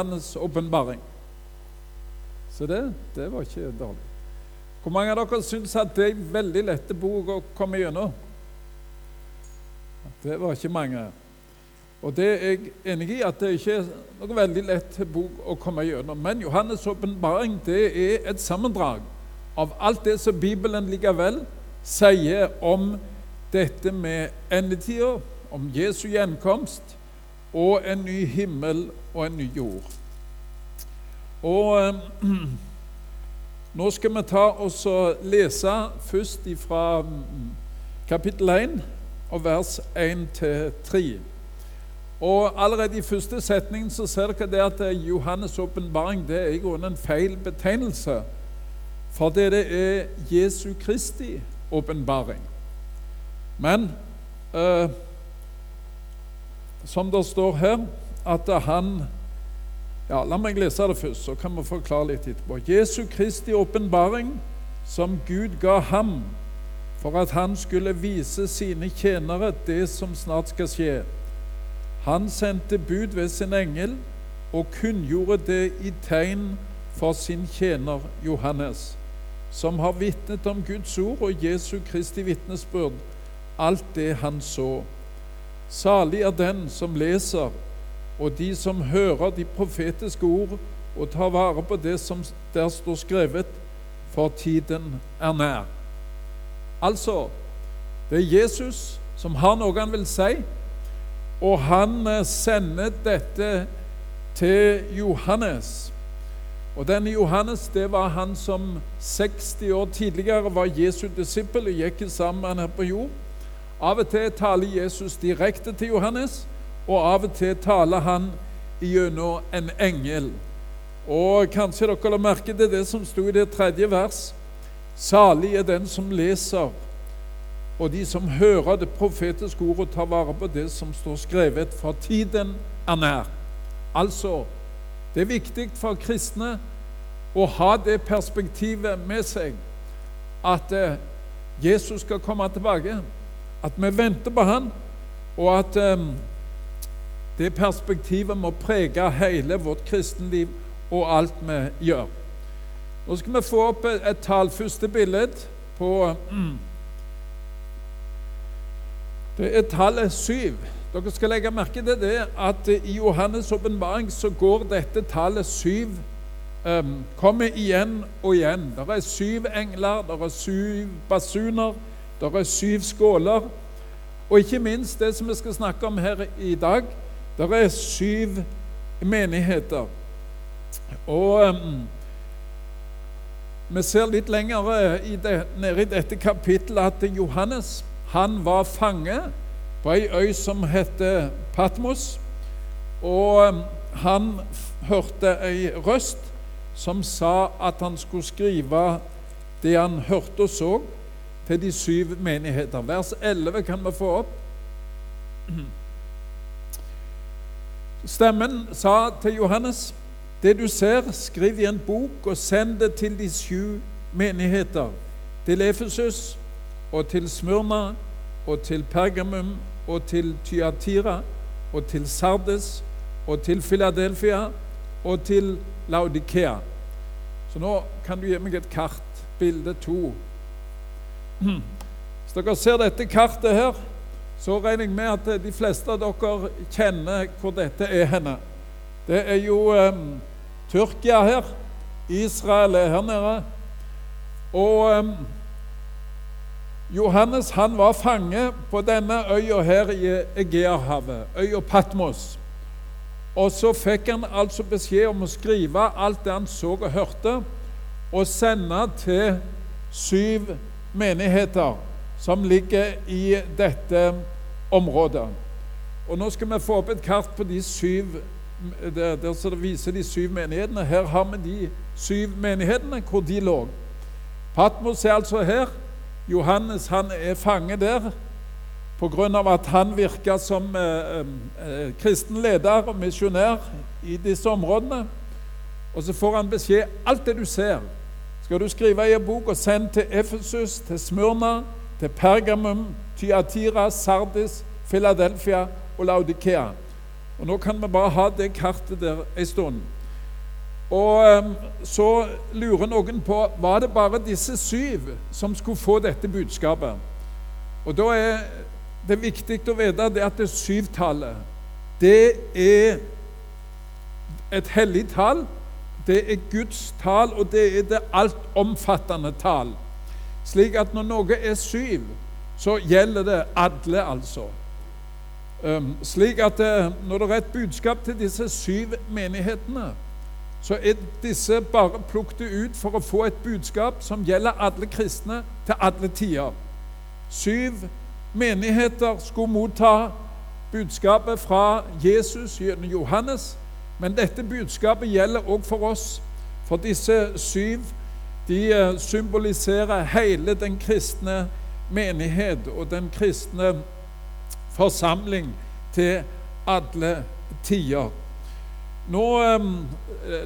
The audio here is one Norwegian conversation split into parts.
Johannes' åpenbaring. Så det, det var ikke dårlig. Hvor mange av dere syns at det er en veldig lette bok å komme gjennom? Det var ikke mange. Og det er jeg enig i, at det ikke er noe veldig lett bok å komme gjennom. Men Johannes' åpenbaring er et sammendrag av alt det som Bibelen likevel sier om dette med endetida, om Jesu gjenkomst og en ny himmel og en ny jord. Og eh, nå skal vi ta oss og lese først fra kapittel 1 og vers 1 til 3. Og Allerede i første setning så ser dere det at Johannes' åpenbaring er i grunnen en feil betegnelse. For det er Jesu Kristi åpenbaring. Men eh, som det står her, at han ja, La meg lese det først, så kan vi forklare litt etterpå. Jesu Kristi åpenbaring, som Gud ga ham for at han skulle vise sine tjenere det som snart skal skje. Han sendte bud ved sin engel og kunngjorde det i tegn for sin tjener Johannes, som har vitnet om Guds ord og Jesu Kristi vitnesbyrd, alt det han så. Salig er den som leser, og de som hører de profetiske ord og tar vare på det som der står skrevet, for tiden er nær. Altså, det er Jesus som har noe han vil si, og han eh, sender dette til Johannes. Og denne Johannes det var han som 60 år tidligere var Jesu disippel og gikk sammen med ham på jord. Av og til taler Jesus direkte til Johannes, og av og til taler han gjennom en engel. Og Kanskje dere la merke til det som sto i det tredje vers. Salig er den som leser, og de som hører det profetiske ordet tar vare på det som står skrevet, for tiden er nær. Altså, det er viktig for kristne å ha det perspektivet med seg at eh, Jesus skal komme tilbake at vi venter på Han, og at um, det perspektivet må prege hele vårt kristenliv og alt vi gjør. Nå skal vi få opp et, et tall. Første bilde på mm, Det er tallet syv. Dere skal legge merke til det at i Johannes' åpenbaring så går dette tallet syv um, kommer igjen og igjen. Det er syv engler, det er syv basuner, det er syv skåler. Og ikke minst det som vi skal snakke om her i dag, det er syv menigheter. Og um, vi ser litt lenger i det, nede i dette kapittelet at Johannes han var fange på ei øy som heter Patmos. Og um, han hørte ei røst som sa at han skulle skrive det han hørte og så til de syv menigheter. Vers 11 kan vi få opp. Stemmen sa til Johannes, det du ser, skriv i en bok og send det til de syv menigheter. Til Efesus og til Smyrna og til Pergamum og til Tyatira og til Sardes og til Philadelphia og til Laudikea. Så nå kan du gi meg et kart, bilde to. Hvis dere ser dette kartet her, så regner jeg med at de fleste av dere kjenner hvor dette er henne. Det er jo um, Tyrkia her. Israel er her nede. Og um, Johannes han var fange på denne øya her i Egeahavet, øya Patmos. Og så fikk han altså beskjed om å skrive alt det han så og hørte, og sende til syv menigheter som ligger i dette området. Og Nå skal vi få opp et kart på de syv der, der så det viser de syv menighetene. Her har vi de syv menighetene, hvor de lå. Patmos er altså her. Johannes han er fange der pga. at han virka som eh, eh, kristen leder og misjonær i disse områdene. Og så får han beskjed alt det du ser, skal du skrive i en bok og sende til Efesus, til Smyrna, til Pergamum, Tyatira, Sardis, Philadelphia og Laudikea. Og Nå kan vi bare ha det kartet der en stund. Og um, Så lurer noen på var det bare disse syv som skulle få dette budskapet. Og Da er det viktig å vite det at det syvtallet det er et hellig tall. Det er Guds tall, og det er det altomfattende tall. Slik at når noe er syv, så gjelder det alle, altså. Um, slik at det, uh, når det er et budskap til disse syv menighetene, så er disse bare plukket ut for å få et budskap som gjelder alle kristne til alle tider. Syv menigheter skulle motta budskapet fra Jesus gjennom Johannes, men dette budskapet gjelder også for oss. For disse syv de uh, symboliserer hele den kristne menighet og den kristne forsamling til alle tider. Nå um,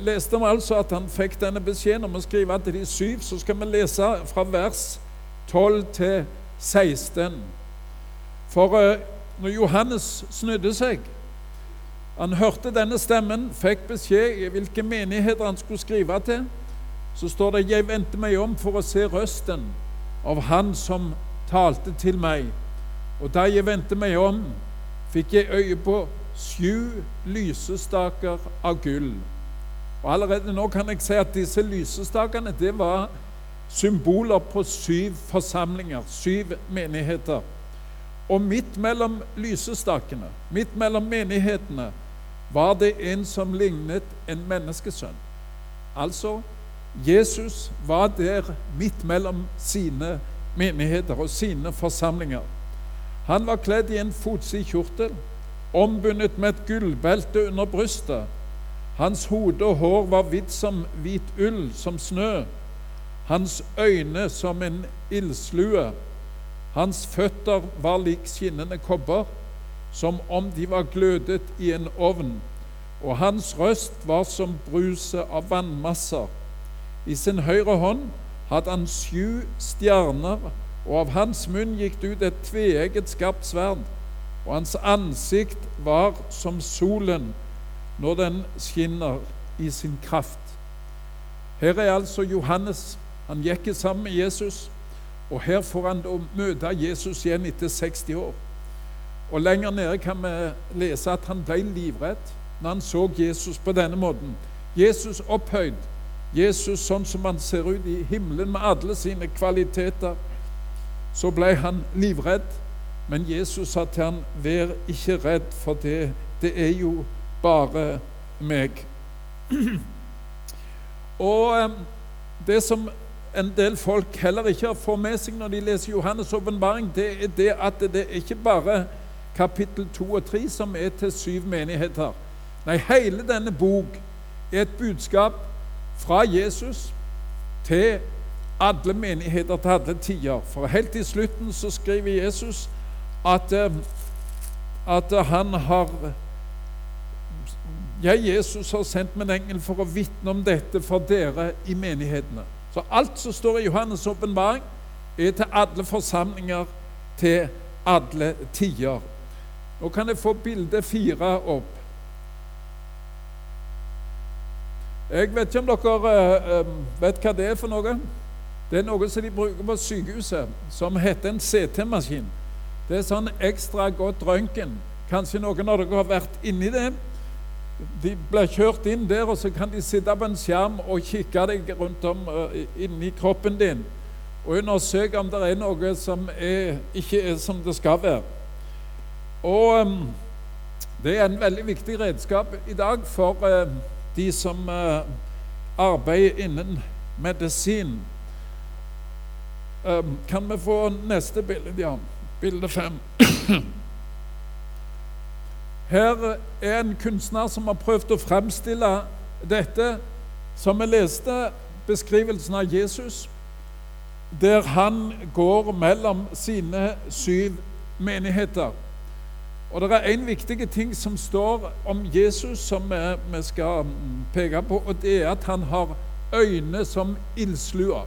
leste vi altså at han fikk denne beskjeden om å skrive til de syv. Så skal vi lese fra vers 12 til 16. For uh, når Johannes snudde seg Han hørte denne stemmen, fikk beskjed i hvilke menigheter han skulle skrive til. Så står det 'Jeg vendte meg om for å se røsten av Han som talte til meg'. Og da jeg vendte meg om, fikk jeg øye på sju lysestaker av gull. Og Allerede nå kan jeg si at disse lysestakene det var symboler på syv forsamlinger, syv menigheter. Og midt mellom lysestakene, midt mellom menighetene, var det en som lignet en menneskesønn. Altså, Jesus var der midt mellom sine menigheter og sine forsamlinger. Han var kledd i en fotsid kjortel ombundet med et gullbelte under brystet. Hans hode og hår var hvitt som hvit ull, som snø. Hans øyne som en ildslue. Hans føtter var lik skinnende kobber, som om de var glødet i en ovn. Og hans røst var som bruset av vannmasser. I sin høyre hånd hadde han sju stjerner, og av hans munn gikk det ut et tveegget skarpt sverd og hans ansikt var som solen når den skinner i sin kraft. Her er altså Johannes. Han gikk sammen med Jesus, og her får han møte Jesus igjen etter 60 år. Og Lenger nede kan vi lese at han ble livredd når han så Jesus på denne måten. Jesus opphøyd. Jesus sånn som han ser ut i himmelen med alle sine kvaliteter. Så ble han livredd. Men Jesus sa til ham, 'Vær ikke redd, for det, det er jo bare meg'. Og det som en del folk heller ikke får med seg når de leser Johannes' åpenbaring, det er det at det er ikke bare kapittel 2 og 3 som er til syv menigheter. Nei, hele denne bok er et budskap fra Jesus til alle menigheter til alle tider. For helt i slutten så skriver Jesus at, eh, at han har Jeg, Jesus, har sendt min engel for å vitne om dette for dere i menighetene. Så alt som står i Johannes' åpenbaring, er til alle forsamlinger til alle tider. Nå kan jeg få bilde fire opp. Jeg vet ikke om dere uh, vet hva det er for noe. Det er noe som de bruker på sykehuset, som heter en CT-maskin. Det er sånn ekstra godt røntgen. Kanskje noen av dere har vært inni det. De blir kjørt inn der, og så kan de sitte på en skjerm og kikke deg rundt om uh, inni kroppen din og undersøke om det er noe som er, ikke er som det skal være. Og um, Det er en veldig viktig redskap i dag for uh, de som uh, arbeider innen medisin. Um, kan vi få neste bilde, Jan? Bilde fem. Her er en kunstner som har prøvd å fremstille dette som vi leste beskrivelsen av Jesus, der han går mellom sine syv menigheter. Og Det er en viktig ting som står om Jesus som vi skal peke på, og det er at han har øyne som ildsluer.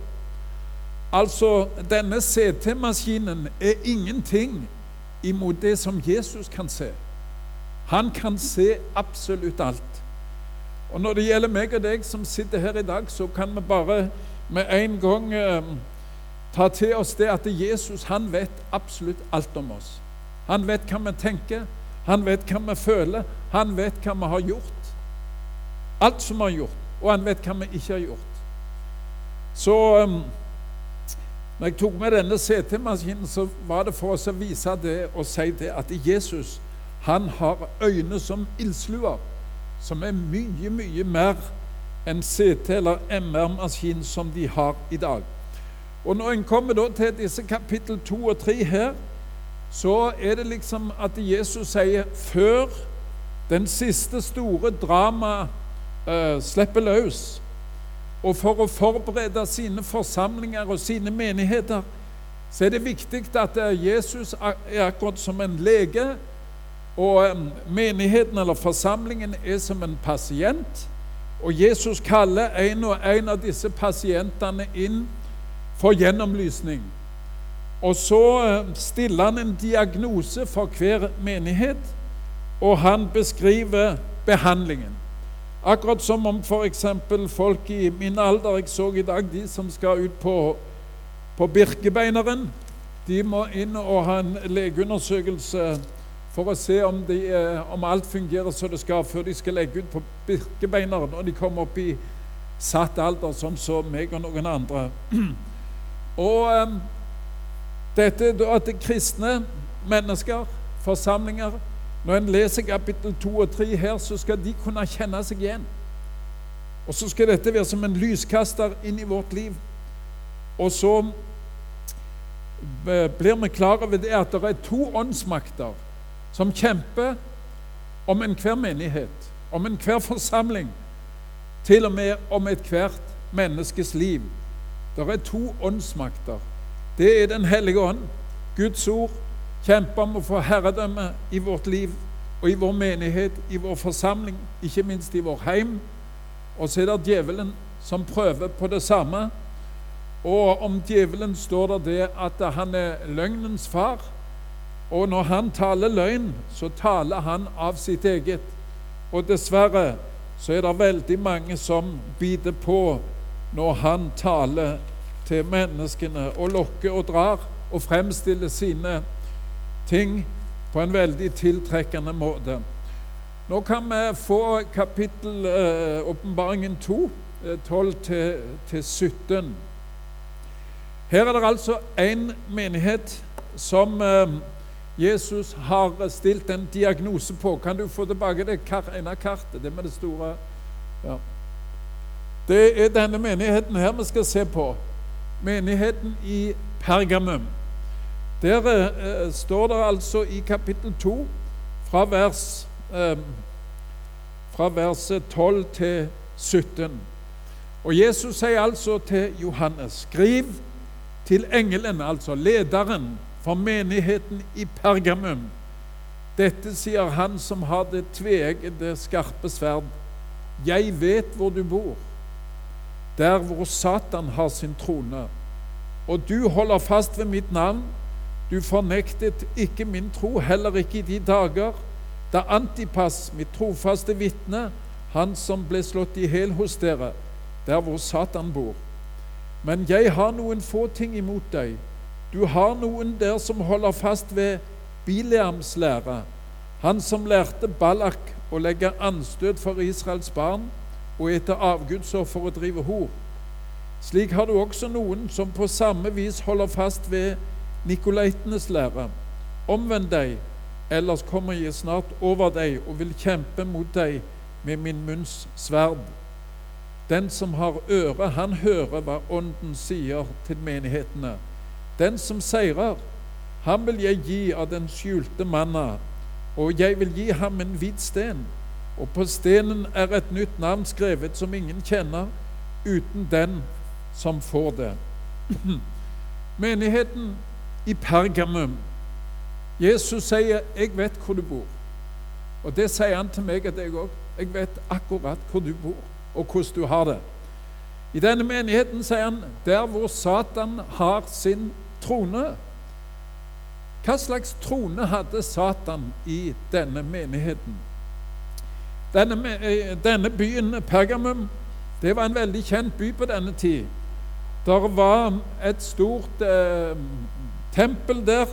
Altså, denne CT-maskinen er ingenting imot det som Jesus kan se. Han kan se absolutt alt. Og når det gjelder meg og deg som sitter her i dag, så kan vi bare med en gang eh, ta til oss det at Jesus han vet absolutt alt om oss. Han vet hva vi tenker, han vet hva vi føler, han vet hva vi har gjort. Alt som vi har gjort, og han vet hva vi ikke har gjort. Så um, når jeg tok med denne CT-maskinen, så var det for oss å vise det og si det at Jesus han har øyne som ildsluer, som er mye, mye mer enn CT- eller MR-maskin som de har i dag. Og når en kommer til disse kapittel 2 og 3 her, så er det liksom at Jesus sier før den siste store drama eh, slipper løs, og for å forberede sine forsamlinger og sine menigheter, så er det viktig at eh, Jesus er akkurat som en lege, og um, menigheten eller forsamlingen er som en pasient. Og Jesus kaller en og en av disse pasientene inn for gjennomlysning. Og så eh, stiller han en diagnose for hver menighet, og han beskriver behandlingen. Akkurat som om f.eks. folk i min alder Jeg så i dag de som skal ut på, på Birkebeineren. De må inn og ha en legeundersøkelse for å se om, de, eh, om, alt fungerer som det skal, før de skal legge ut på Birkebeineren når de kommer opp i satt alder, som som meg og noen andre. Og um, dette da at kristne mennesker, forsamlinger Når en leser kapittel 2 og 3 her, så skal de kunne kjenne seg igjen. Og så skal dette være som en lyskaster inn i vårt liv. Og så blir vi klar over det at det er to åndsmakter som kjemper om enhver menighet, om enhver forsamling, til og med om ethvert menneskes liv. Det er to åndsmakter. Det er Den hellige ånd. Guds ord kjemper om å få herredømme i vårt liv og i vår menighet, i vår forsamling, ikke minst i vår heim. Og så er det djevelen som prøver på det samme. Og om djevelen står det det at han er løgnens far. Og når han taler løgn, så taler han av sitt eget. Og dessverre så er det veldig mange som biter på når han taler til menneskene og lokker og drar og fremstiller sine ting på en veldig tiltrekkende måte. Nå kan vi få kapittel eh, Åpenbaringen eh, 2, 12-17. Her er det altså én menighet som eh, Jesus har stilt en diagnose på. Kan du få tilbake det ene kartet, det med det store ja. Det er denne menigheten her vi skal se på. Menigheten i Pergamum. Der eh, står det altså i kapittel 2, fra vers, eh, fra vers 12 til 17. Og Jesus sier altså til Johannes, skriv til engelen, altså lederen for menigheten i Pergamum. Dette sier han som har det tveeggede, skarpe sverd. Jeg vet hvor du bor der hvor Satan har sin trone. Og du holder fast ved mitt navn. Du fornektet ikke min tro, heller ikke i de dager da Antipas, mitt trofaste vitne, han som ble slått i hjel hos dere, der hvor Satan bor. Men jeg har noen få ting imot deg. Du har noen der som holder fast ved Bileams lære, han som lærte Balak å legge anstøt for Israels barn og etter avgudsoffer og drive hor. Slik har du også noen som på samme vis holder fast ved nikolaitenes lære. Omvend deg, ellers kommer jeg snart over deg og vil kjempe mot deg med min munns sverd. Den som har øre, han hører hva Ånden sier til menighetene. Den som seirer, han vil jeg gi av den skjulte manna, og jeg vil gi ham en hvit sten og på stenen er et nytt navn skrevet som ingen kjenner, uten den som får det. Menigheten i Pergamum. Jesus sier 'Jeg vet hvor du bor'. Og det sier han til meg og deg òg. Jeg vet akkurat hvor du bor, og hvordan du har det. I denne menigheten sier han der hvor Satan har sin trone. Hva slags trone hadde Satan i denne menigheten? Denne, eh, denne byen Pergamum det var en veldig kjent by på denne tid. Der var et stort eh, tempel der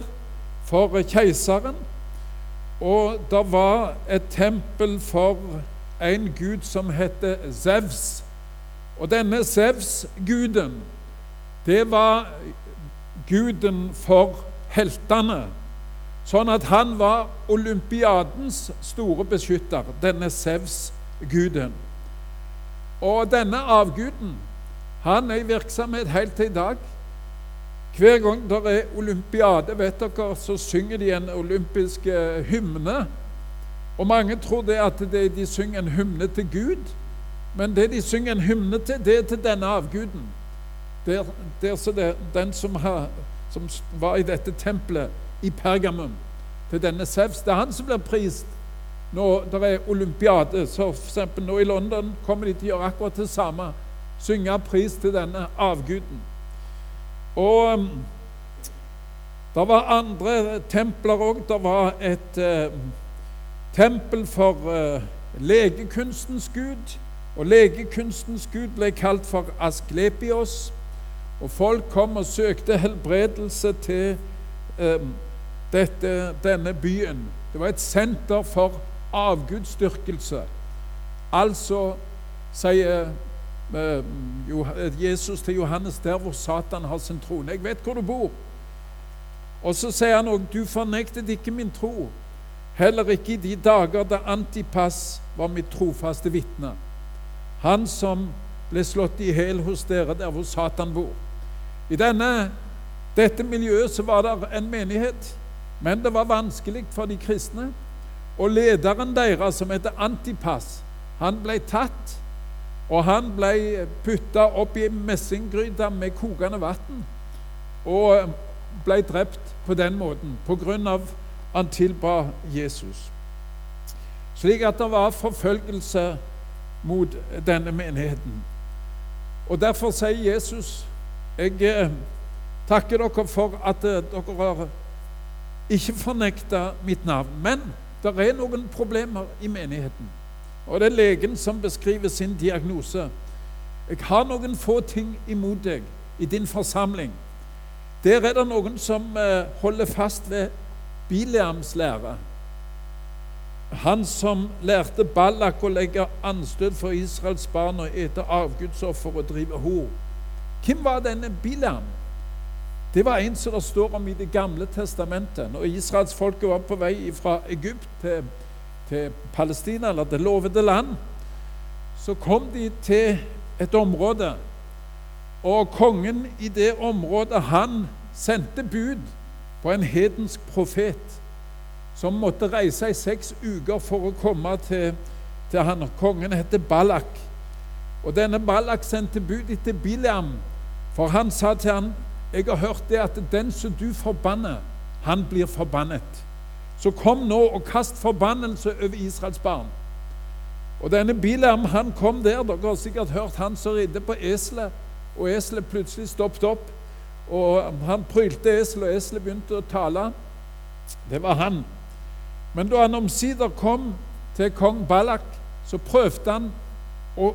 for keiseren. Og det var et tempel for en gud som heter Zevs. Og denne Zevs-guden, det var guden for heltene. Sånn at han var olympiadens store beskytter, denne Sevs-guden. Og denne avguden han er i virksomhet helt til i dag. Hver gang det er olympiade, vet dere, så synger de en olympisk eh, hymne. Og mange tror det at det, de synger en hymne til Gud, men det de synger en hymne til, det er til denne avguden. Det er, er det, den som, har, som, var i dette tempelet i Pergamum, til denne Sevs. Det er han som blir prist når det er olympiade. Så eksempel nå i London kommer de til å gjøre akkurat det samme. Synge pris til denne avguden. Og um, det var andre templer òg. Det var et eh, tempel for eh, legekunstens gud. Og legekunstens gud ble kalt for Asklepios. Og folk kom og søkte helbredelse til eh, dette, denne byen. Det var et senter for avgudsdyrkelse. Altså, sier Eh, Jesus til Johannes der hvor Satan har sin trone. 'Jeg vet hvor du bor.' Og så sier han òg, 'Du fornektet ikke min tro.' Heller ikke i de dager da Antipas var mitt trofaste vitne. Han som ble slått i hjel hos dere der hvor Satan bor. I denne, dette miljøet så var det en menighet, men det var vanskelig for de kristne. Og lederen deres, som heter Antipas, han ble tatt og han ble putta opp i messinggryte med kokende vann og ble drept på den måten av han tilba Jesus. Slik at det var forfølgelse mot denne menigheten. Og Derfor sier Jesus jeg eh, takker dere for at eh, dere har ikke fornekte mitt navn. Men det er noen problemer i menigheten. Og det er legen som beskriver sin diagnose. Jeg har noen få ting imot deg i din forsamling. Der er det noen som eh, holder fast ved Bileams lære. Han som lærte Ballak å legge anstøt for Israels barn og ete avgudsoffer og drive hor. Hvem var denne Bileam? Det var en som det står om i Det gamle testamentet. Når israelsfolket var på vei fra Egypt til til Palestina, eller det lovede land, så kom de til et område. Og kongen i det området, han sendte bud på en hedensk profet som måtte reise i seks uker for å komme til, til han. Kongen heter Balak. Og denne Balak sendte bud etter Bileam, for han sa til han, 'Jeg har hørt det at den som du forbanner, han blir forbannet.' Så kom nå og kast forbannelse over Israels barn. Og denne Bilam han kom der. Dere har sikkert hørt han som ridde på eselet, og eselet plutselig stoppet opp. Og han prylte eselet, og eselet begynte å tale. Det var han. Men da han omsider kom til kong Balak, så prøvde han å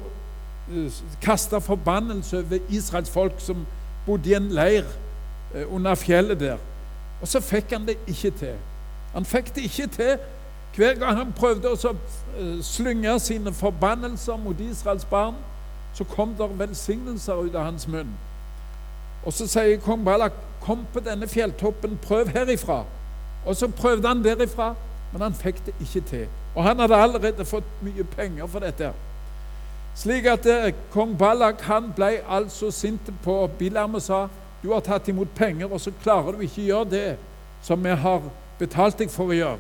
eh, kaste forbannelse over Israels folk som bodde i en leir eh, under fjellet der. Og så fikk han det ikke til. Han fikk det ikke til. Hver gang han prøvde å eh, slynge sine forbannelser mot Israels barn, så kom det velsignelser ut av hans munn. Og så sier kong Balak, 'Kom på denne fjelltoppen, prøv herifra.' Og så prøvde han derifra, men han fikk det ikke til. Og han hadde allerede fått mye penger for dette. Slik at eh, kong Balak han ble altså sint på Bilam og sa, 'Du har tatt imot penger, og så klarer du ikke å gjøre det som vi har betalt deg for å gjøre.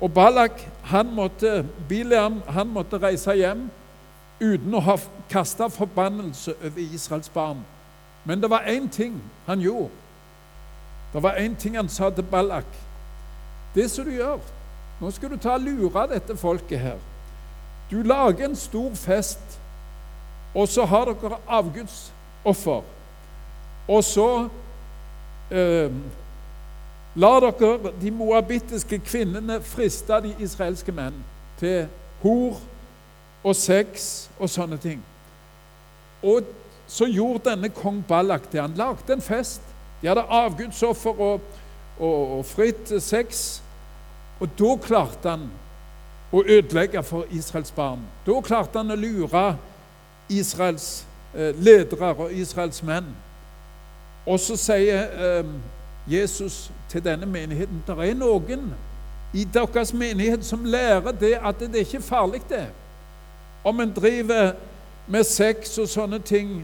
Og Balak, han måtte, Bileam, han måtte reise hjem uten å ha kasta forbannelse over Israels barn. Men det var én ting han gjorde. Det var én ting han sa til Balak. Det som du gjør Nå skal du ta og lure dette folket her. Du lager en stor fest, og så har dere avgudsoffer. Og så eh, La dere de moabittiske kvinnene friste de israelske menn til hor og sex og sånne ting. Og så gjorde denne kong Ballak det. Han lagde en fest. De hadde avgudsoffer og, og, og fritt sex. Og da klarte han å ødelegge for Israels barn. Da klarte han å lure Israels eh, ledere og Israels menn. Og så sier eh, Jesus til denne menigheten det er noen i deres menighet som lærer det at det er ikke farlig, det. Om en driver med sex og sånne ting.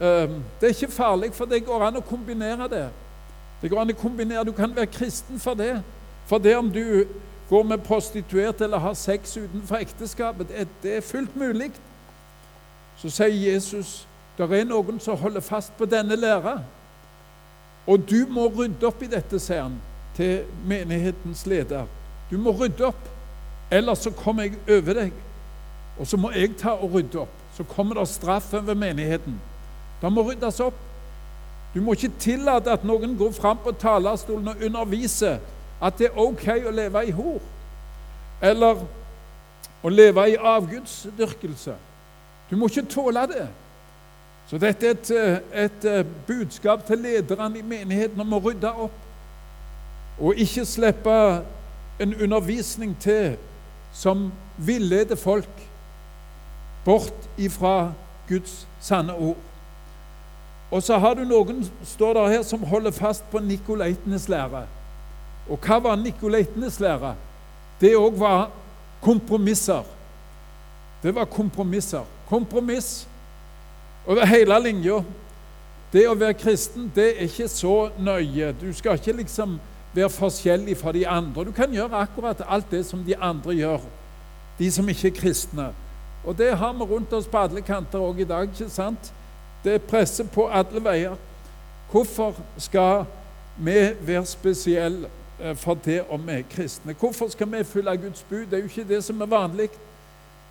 Eh, det er ikke farlig, for det går an å kombinere det. Det går an å kombinere, Du kan være kristen for det. For det om du går med prostituert eller har sex utenfor ekteskapet, det, det er fullt mulig. Så sier Jesus det er noen som holder fast på denne læra. Og du må rydde opp i dette, sier han til menighetens leder. Du må rydde opp, ellers så kommer jeg over deg. Og så må jeg ta og rydde opp. Så kommer det straff over menigheten. Det må ryddes opp. Du må ikke tillate at noen går fram på talerstolen og underviser at det er ok å leve i hor, eller å leve i avgudsdyrkelse. Du må ikke tåle det. Så dette er et, eh, et, eh, budskap til lederne i menigheten om å rydde opp. Og ikke slippe en undervisning til som villeder folk bort ifra Guds sanne ord. Og så har du noen står der her, som holder fast på Nikolaitenes lære. Og hva var Nikolaitenes lære? Det òg var kompromisser. Det var kompromisser. Kompromiss over hele linja. Det å være kristen det er ikke så nøye. Du skal ikke liksom være forskjellig fra de andre. Du kan gjøre akkurat alt det som de andre gjør, de som ikke er kristne. Og det har vi rundt oss på alle kanter òg i dag. ikke sant? Det presser på alle veier. Hvorfor skal vi være spesielle for det om vi er kristne? Hvorfor skal vi følge Guds bud? Det er jo ikke det som er vanlig.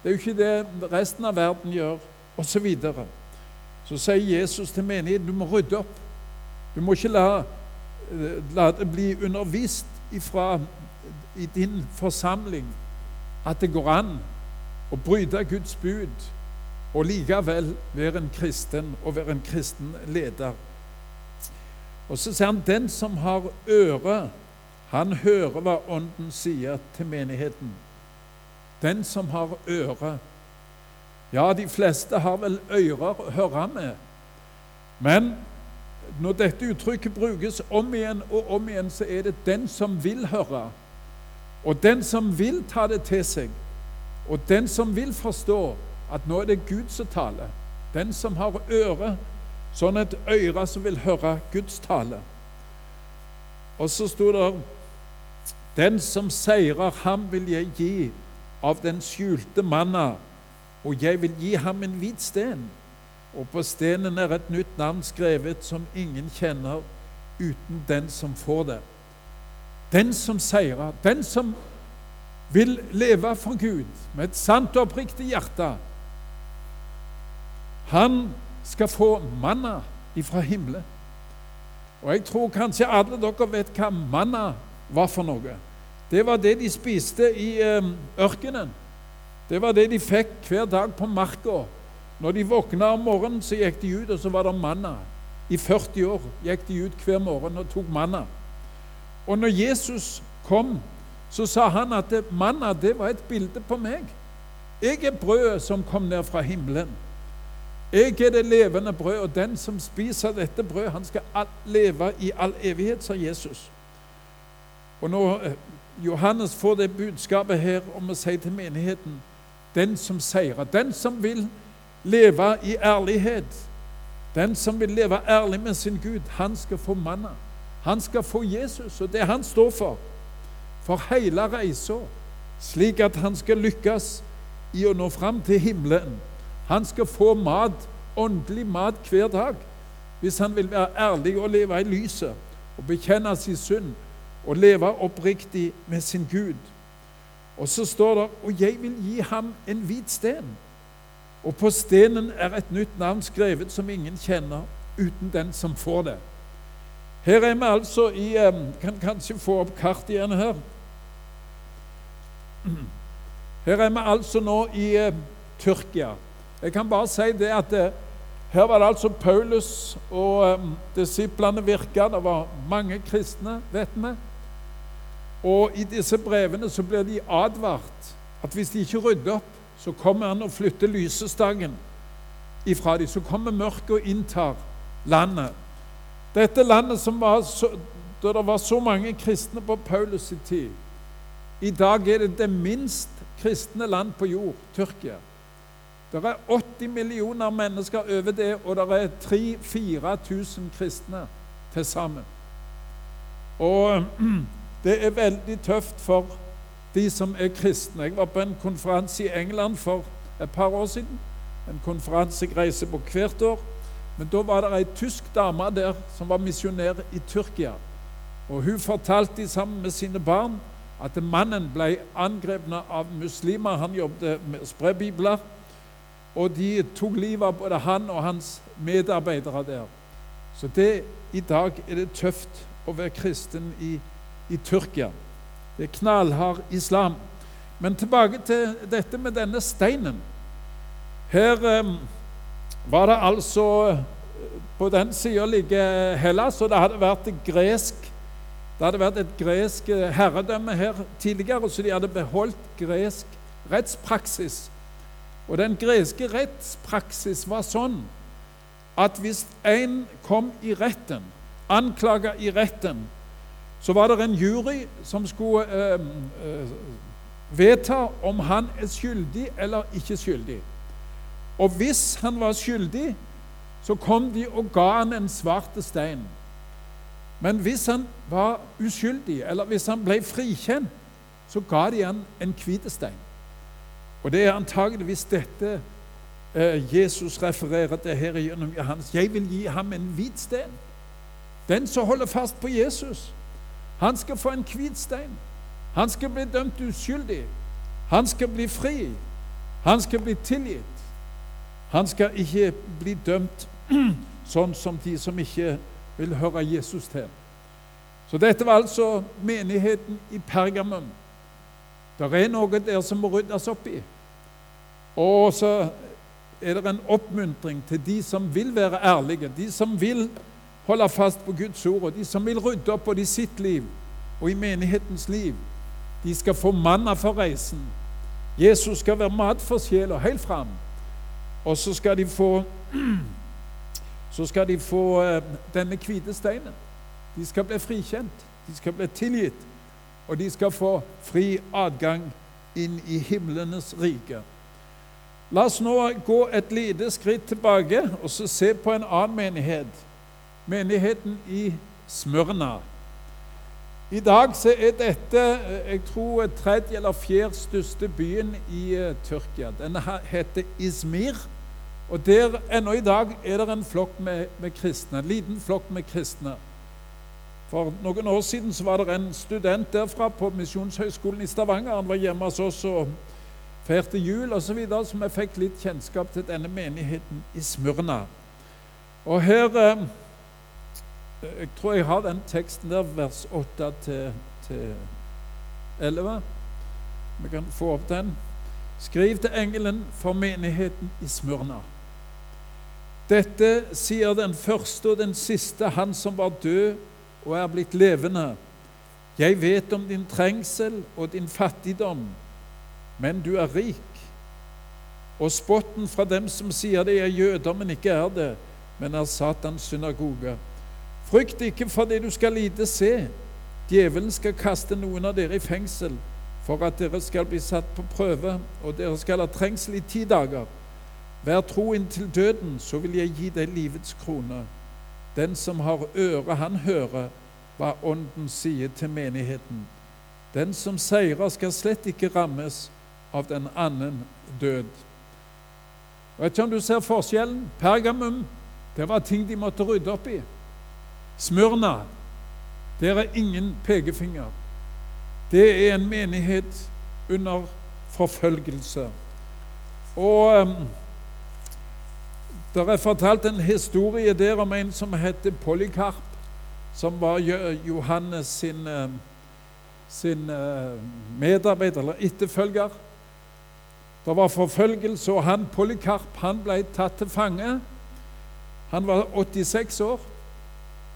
Det er jo ikke det resten av verden gjør, osv. Så, videre. så sier Jesus til menigheten du må rydde opp. Du må ikke la, eh, la det bli undervist ifra, i din forsamling at det går an å bryte Guds bud og likevel være en kristen og være en kristen leder. Og så sier han den som har øre, han hører hva Ånden sier til menigheten. Den som har øre. Ja, de fleste har vel ører å høre med. Men når dette uttrykket brukes om igjen og om igjen, så er det den som vil høre. Og den som vil ta det til seg. Og den som vil forstå at nå er det Gud som taler. Den som har øre, sånn et øre som vil høre Guds tale. Og så sto det Den som seirer, ham vil jeg gi av den skjulte manna, og jeg vil gi ham en hvit sten. Og på stenen er et nytt navn skrevet som ingen kjenner uten den som får det. Den som seirer, den som vil leve for Gud med et sant og oppriktig hjerte, han skal få manna ifra himmelen. Og jeg tror kanskje alle dere vet hva manna var for noe. Det var det de spiste i eh, ørkenen. Det var det de fikk hver dag på marka. Når de våkna om morgenen, så gikk de ut, og så var det manna. I 40 år gikk de ut hver morgen og tok manna. Og når Jesus kom, så sa han at manna det var et bilde på meg. Jeg er brødet som kom ned fra himmelen. Jeg er det levende brød, og den som spiser dette brødet, han skal leve i all evighet, sa Jesus. Og når eh, Johannes får det budskapet her om å si til menigheten den som seirer, den som vil leve i ærlighet, den som vil leve ærlig med sin Gud, han skal få manna. Han skal få Jesus og det han står for, for hele reisa, slik at han skal lykkes i å nå fram til himmelen. Han skal få mat, åndelig mat hver dag, hvis han vil være ærlig og leve i lyset og bekjenne sin synd og leve oppriktig med sin Gud. Og så står det og jeg vil gi ham en hvit sten. Og på stenen er et nytt navn skrevet som ingen kjenner, uten den som får det. Her er vi altså i Kan kanskje få opp kartet igjen her. Her er vi altså nå i Tyrkia. Jeg kan bare si det at her var det altså Paulus og um, disiplene virka. Det var mange kristne, vet vi. Og i disse brevene så blir de advart at hvis de ikke rydder opp, så kommer han og flytter lysestagen ifra dem. Så kommer mørket og inntar landet. Dette landet som var så, da det var så mange kristne på Paulus' i tid I dag er det det minst kristne land på jord, Tyrkia. Det er 80 millioner mennesker over det, og det er 3000-4000 kristne til sammen. Og det er veldig tøft for de som er kristne. Jeg var på en konferanse i England for et par år siden. En konferanse jeg reiser på hvert år. Men da var det ei tysk dame der som var misjonær i Tyrkia. Og Hun fortalte sammen med sine barn at mannen ble angrepet av muslimer. Han jobbet med å spre bibler og de tok livet av både han og hans medarbeidere der. Så det, i dag er det tøft å være kristen i, i Tyrkia. Det er knallhard islam. Men tilbake til dette med denne steinen. Her eh, var det altså På den sida ligger Hellas, og det hadde vært gresk det hadde vært et gresk herredømme her tidligere, så de hadde beholdt gresk rettspraksis og Den greske rettspraksis var sånn at hvis en kom i retten, anklaga i retten, så var det en jury som skulle eh, eh, vedta om han er skyldig eller ikke skyldig. Og hvis han var skyldig, så kom de og ga han en svart stein. Men hvis han var uskyldig, eller hvis han ble frikjent, så ga de han en hvit stein. Og det er antageligvis dette eh, Jesus refererer til her gjennom Johannes. Jeg vil gi ham en hvit stein. Den som holder fast på Jesus, han skal få en hvit stein. Han skal bli dømt uskyldig. Han skal bli fri. Han skal bli tilgitt. Han skal ikke bli dømt sånn som de som ikke vil høre Jesus til. Så dette var altså menigheten i Pergamum. Det er noe der som må ryddes opp i. Og så er det en oppmuntring til de som vil være ærlige, de som vil holde fast på Guds ord, og de som vil rydde opp både i sitt liv og i menighetens liv. De skal få manna for reisen. Jesus skal være mat for sjela helt fram. Og så skal de få så skal de få uh, denne hvite steinen. De skal bli frikjent, de skal bli tilgitt, og de skal få fri adgang inn i himlenes rike. La oss nå gå et lite skritt tilbake og se på en annen menighet. Menigheten i Smørna. I dag så er dette jeg tror, tredje eller fjerde største byen i uh, Tyrkia. Den heter Izmir. Og der ennå i dag er det en flokk med, med, kristne, en liten flokk med kristne. For noen år siden så var det en student derfra på Misjonshøgskolen i Stavanger. Han var hjemme hos oss og feirte jul osv., så, videre, så vi fikk litt kjennskap til denne menigheten i Smyrna. Og her eh, Jeg tror jeg har den teksten der, vers 8 til, til 11. Vi kan få opp den. Skriv til engelen for menigheten i Smyrna. Dette sier den første og den siste, han som var død og er blitt levende. Jeg vet om din trengsel og din fattigdom men du er rik. Og spotten fra dem som sier det er jøder, men ikke er det, men er Satans synagoge. Frykt ikke for det du skal lide se. Djevelen skal kaste noen av dere i fengsel for at dere skal bli satt på prøve, og dere skal ha trengsel i ti dager. Vær tro inntil døden, så vil jeg gi deg livets krone. Den som har øre, han hører hva Ånden sier til menigheten. Den som seirer, skal slett ikke rammes av den annen død. Vet ikke om du ser forskjellen. Pergamum, det var ting de måtte rydde opp i. Smørna, der er ingen pekefinger. Det er en menighet under forfølgelse. Og um, det er fortalt en historie der om en som heter Polykarp, som var Johannes sin, eh, sin eh, medarbeider eller etterfølger. Det var forfølgelse, og han Polykarp han ble tatt til fange. Han var 86 år.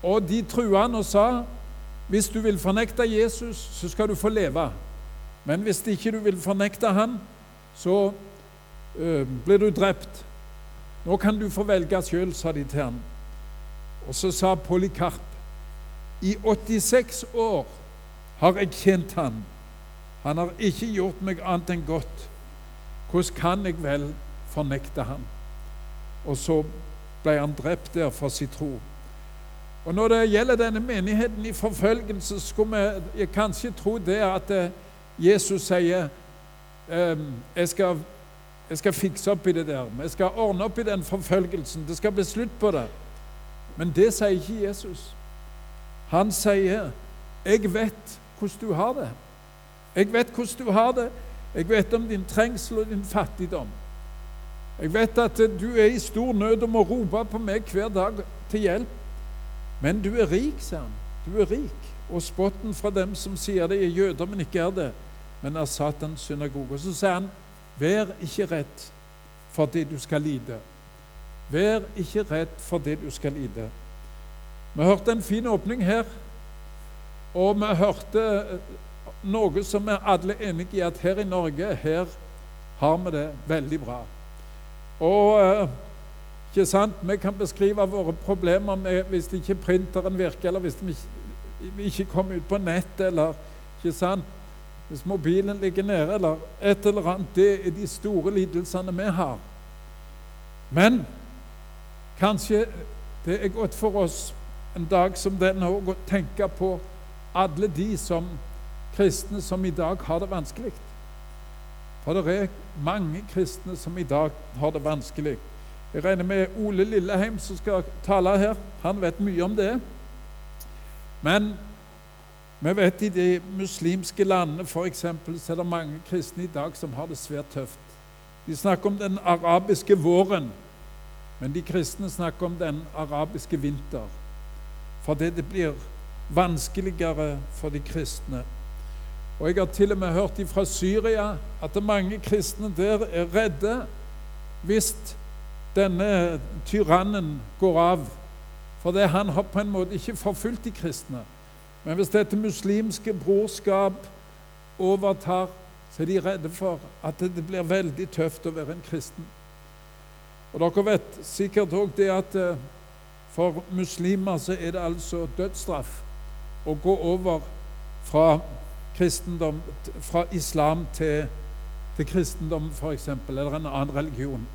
Og de trua han og sa hvis du vil fornekte Jesus, så skal du få leve. Men hvis ikke du vil fornekte han, så øh, blir du drept. Nå kan du få velge sjøl, sa de til han. Og så sa Polikarp, i 86 år har jeg kjent han. Han har ikke gjort meg annet enn godt. Hvordan kan jeg vel fornekte han? Og så ble han drept der for sin tro. Og Når det gjelder denne menigheten i forfølgelse, skulle vi kanskje tro det at eh, Jesus sier ehm, jeg skal, jeg skal fikse opp i det der. Jeg skal ordne opp i den forfølgelsen. Det skal bli slutt på det. Men det sier ikke Jesus. Han sier, 'Jeg vet hvordan du har det.' Jeg vet hvordan du har det. Jeg vet om din trengsel og din fattigdom. Jeg vet at du er i stor nød og må rope på meg hver dag til hjelp. Men du er rik, sier han. Du er rik. Og spotten fra dem som sier det er jøder, men ikke er det, men er Satans synagoge. Og så sier han, vær ikke redd for det du skal lide. Vær ikke redd for det du skal lide. Vi hørte en fin åpning her, og vi hørte noe som vi alle er enige i, at her i Norge her har vi det veldig bra. Og eh, ikke sant? Vi kan beskrive våre problemer med, hvis ikke printeren virker, eller hvis vi ikke, kommer ut på nettet, eller ikke sant? hvis mobilen ligger nede, eller et eller annet. Det er de store lidelsene vi har. Men kanskje det er godt for oss en dag som denne å tenke på alle de som kristne som i dag har det vanskelig. For det er mange kristne som i dag har det vanskelig. Jeg regner med Ole Lilleheim som skal tale her. Han vet mye om det. Men vi vet i de muslimske landene f.eks. så er det mange kristne i dag som har det svært tøft. De snakker om den arabiske våren, men de kristne snakker om den arabiske vinter. Fordi det blir vanskeligere for de kristne. Og Jeg har til og med hørt fra Syria at mange kristne der er redde hvis denne tyrannen går av. For det, han har på en måte ikke forfulgt de kristne. Men hvis dette muslimske brorskap overtar, så er de redde for at det blir veldig tøft å være en kristen. Og Dere vet sikkert òg det at eh, for muslimer så er det altså dødsstraff å gå over fra, fra islam til, til kristendom, f.eks., eller en annen religion.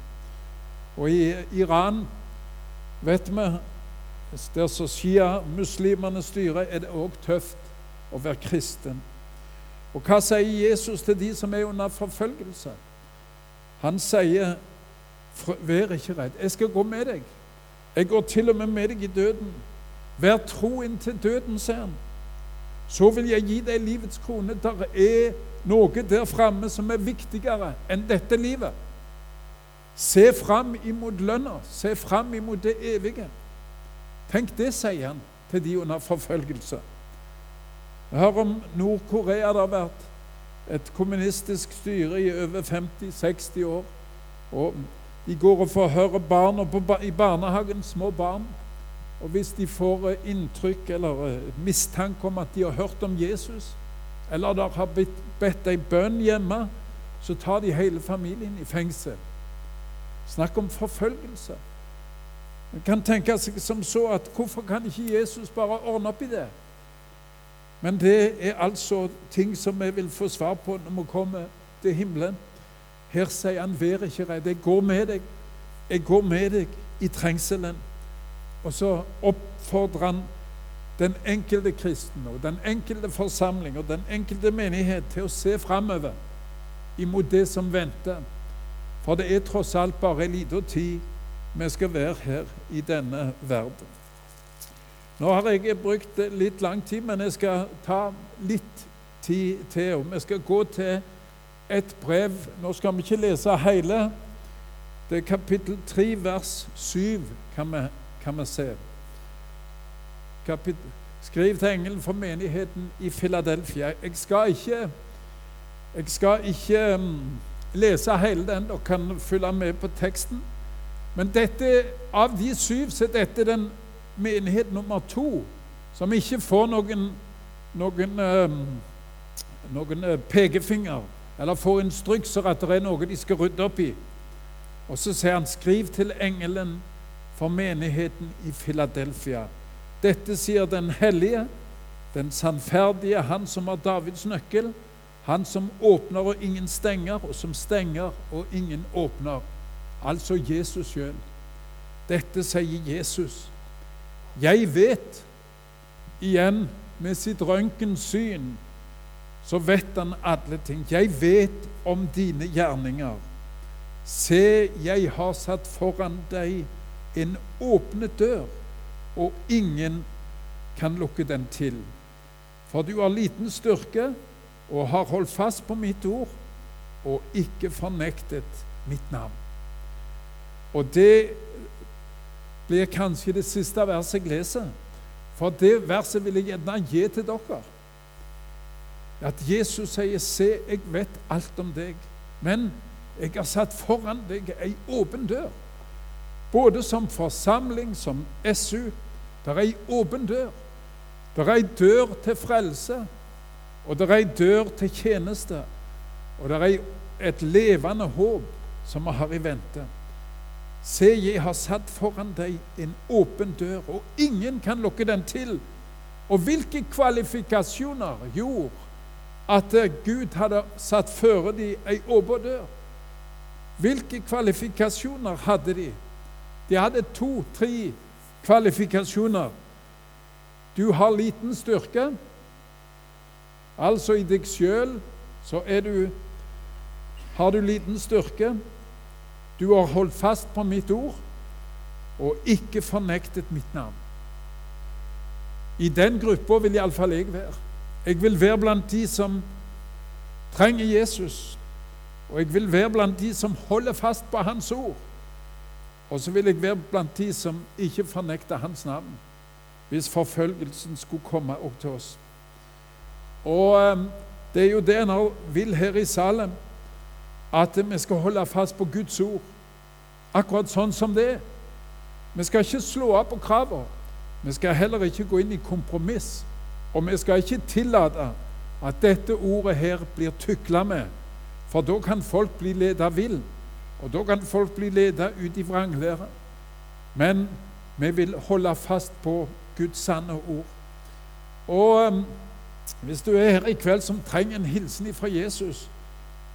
Og i Iran vet vi der så Shia-muslimene styrer, er det òg tøft å være kristen. Og hva sier Jesus til de som er under forfølgelse? Han sier, 'Vær ikke redd. Jeg skal gå med deg. Jeg går til og med med deg i døden.' 'Vær tro inntil døden', sier han. 'Så vil jeg gi deg livets krone.' Der er noe der framme som er viktigere enn dette livet. Se fram imot lønna. Se fram imot det evige. Tenk det, sier han til de under forfølgelse. Hører om Nord-Korea. Det har vært et kommunistisk styre i over 50-60 år. Og De går og forhører barn på, i barnehagen, små barn. Og hvis de får eh, inntrykk eller eh, mistanke om at de har hørt om Jesus, eller de har bedt ei bønn hjemme, så tar de hele familien i fengsel. Snakk om forfølgelse. Man kan tenke seg som så at hvorfor kan ikke Jesus bare ordne opp i det? Men det er altså ting som vi vil få svar på når vi kommer til himmelen. Her sier han 'vær ikke redd'. Jeg går med deg. Jeg går med deg i trengselen. Og så oppfordrer han den enkelte kristne og den enkelte forsamling og den enkelte menighet til å se framover imot det som venter. For det er tross alt bare en liten tid vi skal være her i denne verden. Nå har jeg brukt litt lang tid, men jeg skal ta litt tid til. Vi skal gå til et brev. Nå skal vi ikke lese hele. Det er kapittel 3, vers 7, kan vi, kan vi se. Kapit Skriv til engelen for menigheten i Filadelfia. Jeg skal ikke, jeg skal ikke um, lese hele den. Dere kan følge med på teksten. Men dette, av de syv så er dette den menighet nummer to som ikke får noen, noen, um, noen uh, pekefinger eller får instrukser at det er noe de skal rydde opp i. Og så sier han, skriv til engelen for menigheten i Filadelfia. Dette sier den hellige, den sannferdige, han som har Davids nøkkel, han som åpner og ingen stenger, og som stenger og ingen åpner. Altså Jesus sjøl. Dette sier Jesus. Jeg vet, igjen med sitt røntgensyn, så vet han alle ting. Jeg vet om dine gjerninger. Se, jeg har satt foran deg en åpnet dør, og ingen kan lukke den til. For du har liten styrke og har holdt fast på mitt ord og ikke fornektet mitt navn. Og det blir kanskje det siste verset jeg leser. For det verset vil jeg gjerne gi til dere. At Jesus sier, 'Se, jeg vet alt om deg', men jeg har satt foran deg ei åpen dør. Både som forsamling, som SU. Det er ei åpen dør. Det er ei dør til frelse, og det er ei dør til tjeneste. Og det er et levende håp som vi har i vente. Se, jeg har satt foran deg en åpen dør, og ingen kan lukke den til. Og hvilke kvalifikasjoner gjorde at Gud hadde satt føre dem ei åpen dør? Hvilke kvalifikasjoner hadde de? De hadde to-tre kvalifikasjoner. Du har liten styrke. Altså i deg sjøl så du, har du liten styrke. Du har holdt fast på mitt ord og ikke fornektet mitt navn. I den gruppa vil iallfall jeg være. Jeg vil være blant de som trenger Jesus, og jeg vil være blant de som holder fast på Hans ord. Og så vil jeg være blant de som ikke fornekter Hans navn, hvis forfølgelsen skulle komme opp til oss. Og ehm, det er jo det en vil her i Salem, at vi skal holde fast på Guds ord, akkurat sånn som det er. Vi skal ikke slå av på kravene. Vi skal heller ikke gå inn i kompromiss. Og vi skal ikke tillate at dette ordet her blir tykla med for da kan folk bli ledet vill, og da kan folk bli ledet ut i vranglære. Men vi vil holde fast på Guds sanne ord. Og um, hvis du er her i kveld som trenger en hilsen fra Jesus,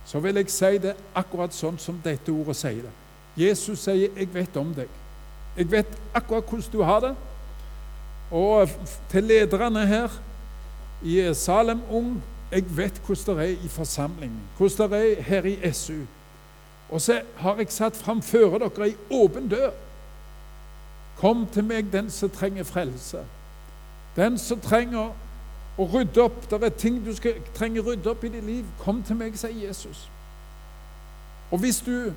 så vil jeg si det akkurat sånn som dette ordet sier det. Jesus sier 'Jeg vet om deg'. Jeg vet akkurat hvordan du har det. Og til lederne her i Salem Ung jeg vet hvordan det er i forsamlingen, hvordan det er her i SU. Og så har jeg satt framfor dere ei åpen dør. Kom til meg, den som trenger frelse. Den som trenger å rydde opp. Det er ting du skal, trenger rydde opp i ditt liv. Kom til meg, sier Jesus. Og hvis du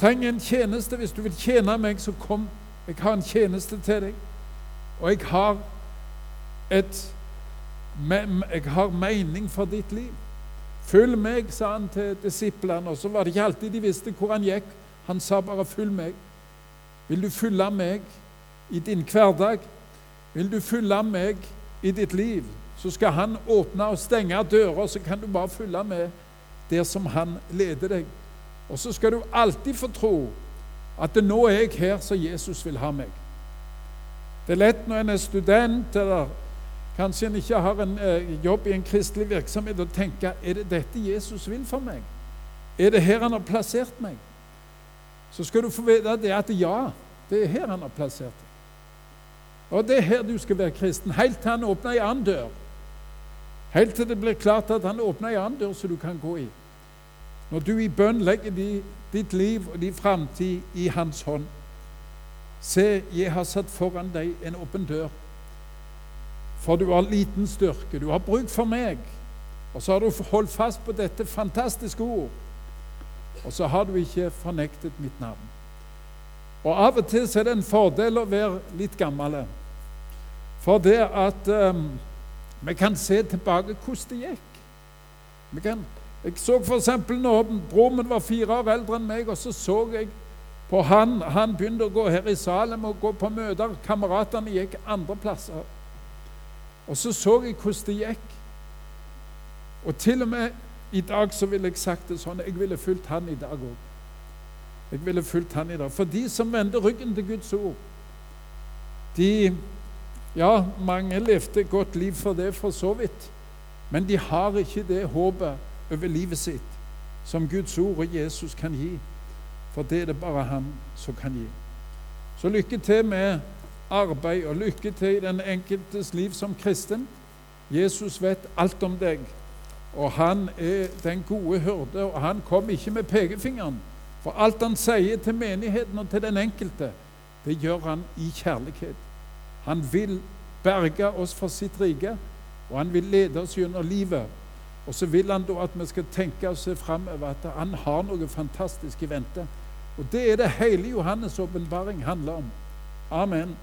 trenger en tjeneste, hvis du vil tjene meg, så kom. Jeg har en tjeneste til deg. Og jeg har et jeg har mening for ditt liv. Følg meg, sa han til disiplene. Og så var det ikke alltid de visste hvor han gikk. Han sa bare 'følg meg'. Vil du følge meg i din hverdag? Vil du følge meg i ditt liv? Så skal han åpne og stenge dører, så kan du bare følge med der som han leder deg. Og så skal du alltid få tro at det nå er jeg her så Jesus vil ha meg. Det er lett når en er student eller Kanskje en ikke har en eh, jobb i en kristelig virksomhet og tenker er det dette Jesus vil for meg? Er det her han har plassert meg? Så skal du få vite det at ja, det er her han har plassert deg. Og det er her du skal være kristen, helt til han åpner ei annen dør. Helt til det blir klart at han åpner ei annen dør som du kan gå i. Når du i bønn legger ditt liv og din framtid i hans hånd. Se, jeg har satt foran deg en åpen dør for du har liten styrke. Du har bruk for meg. Og så har du holdt fast på dette fantastiske ord. Og så har du ikke fornektet mitt navn. Og Av og til er det en fordel å være litt gammel. For det at um, vi kan se tilbake hvordan det gikk. Vi kan, jeg så f.eks. når broren min var fire år eldre enn meg, og så så jeg på han. Han begynte å gå her i Salem og gå på møter. Kameratene gikk andre plasser. Og så så jeg hvordan det gikk. Og til og med i dag så ville jeg sagt det sånn Jeg ville fulgt han i dag òg. Jeg ville fulgt han i dag. For de som vender ryggen til Guds ord, de Ja, mange levde et godt liv for det, for så vidt. Men de har ikke det håpet over livet sitt som Guds ord og Jesus kan gi. For det er det bare Han som kan gi. Så lykke til med arbeid, og lykke til i den enkeltes liv som kristen. Jesus vet alt om deg, og han er den gode hyrde. Og han kom ikke med pekefingeren, for alt han sier til menigheten og til den enkelte, det gjør han i kjærlighet. Han vil berge oss for sitt rike, og han vil lede oss gjennom livet. Og så vil han da at vi skal tenke og se framover at han har noe fantastisk i vente. Og det er det hele Johannes' åpenbaring handler om. Amen.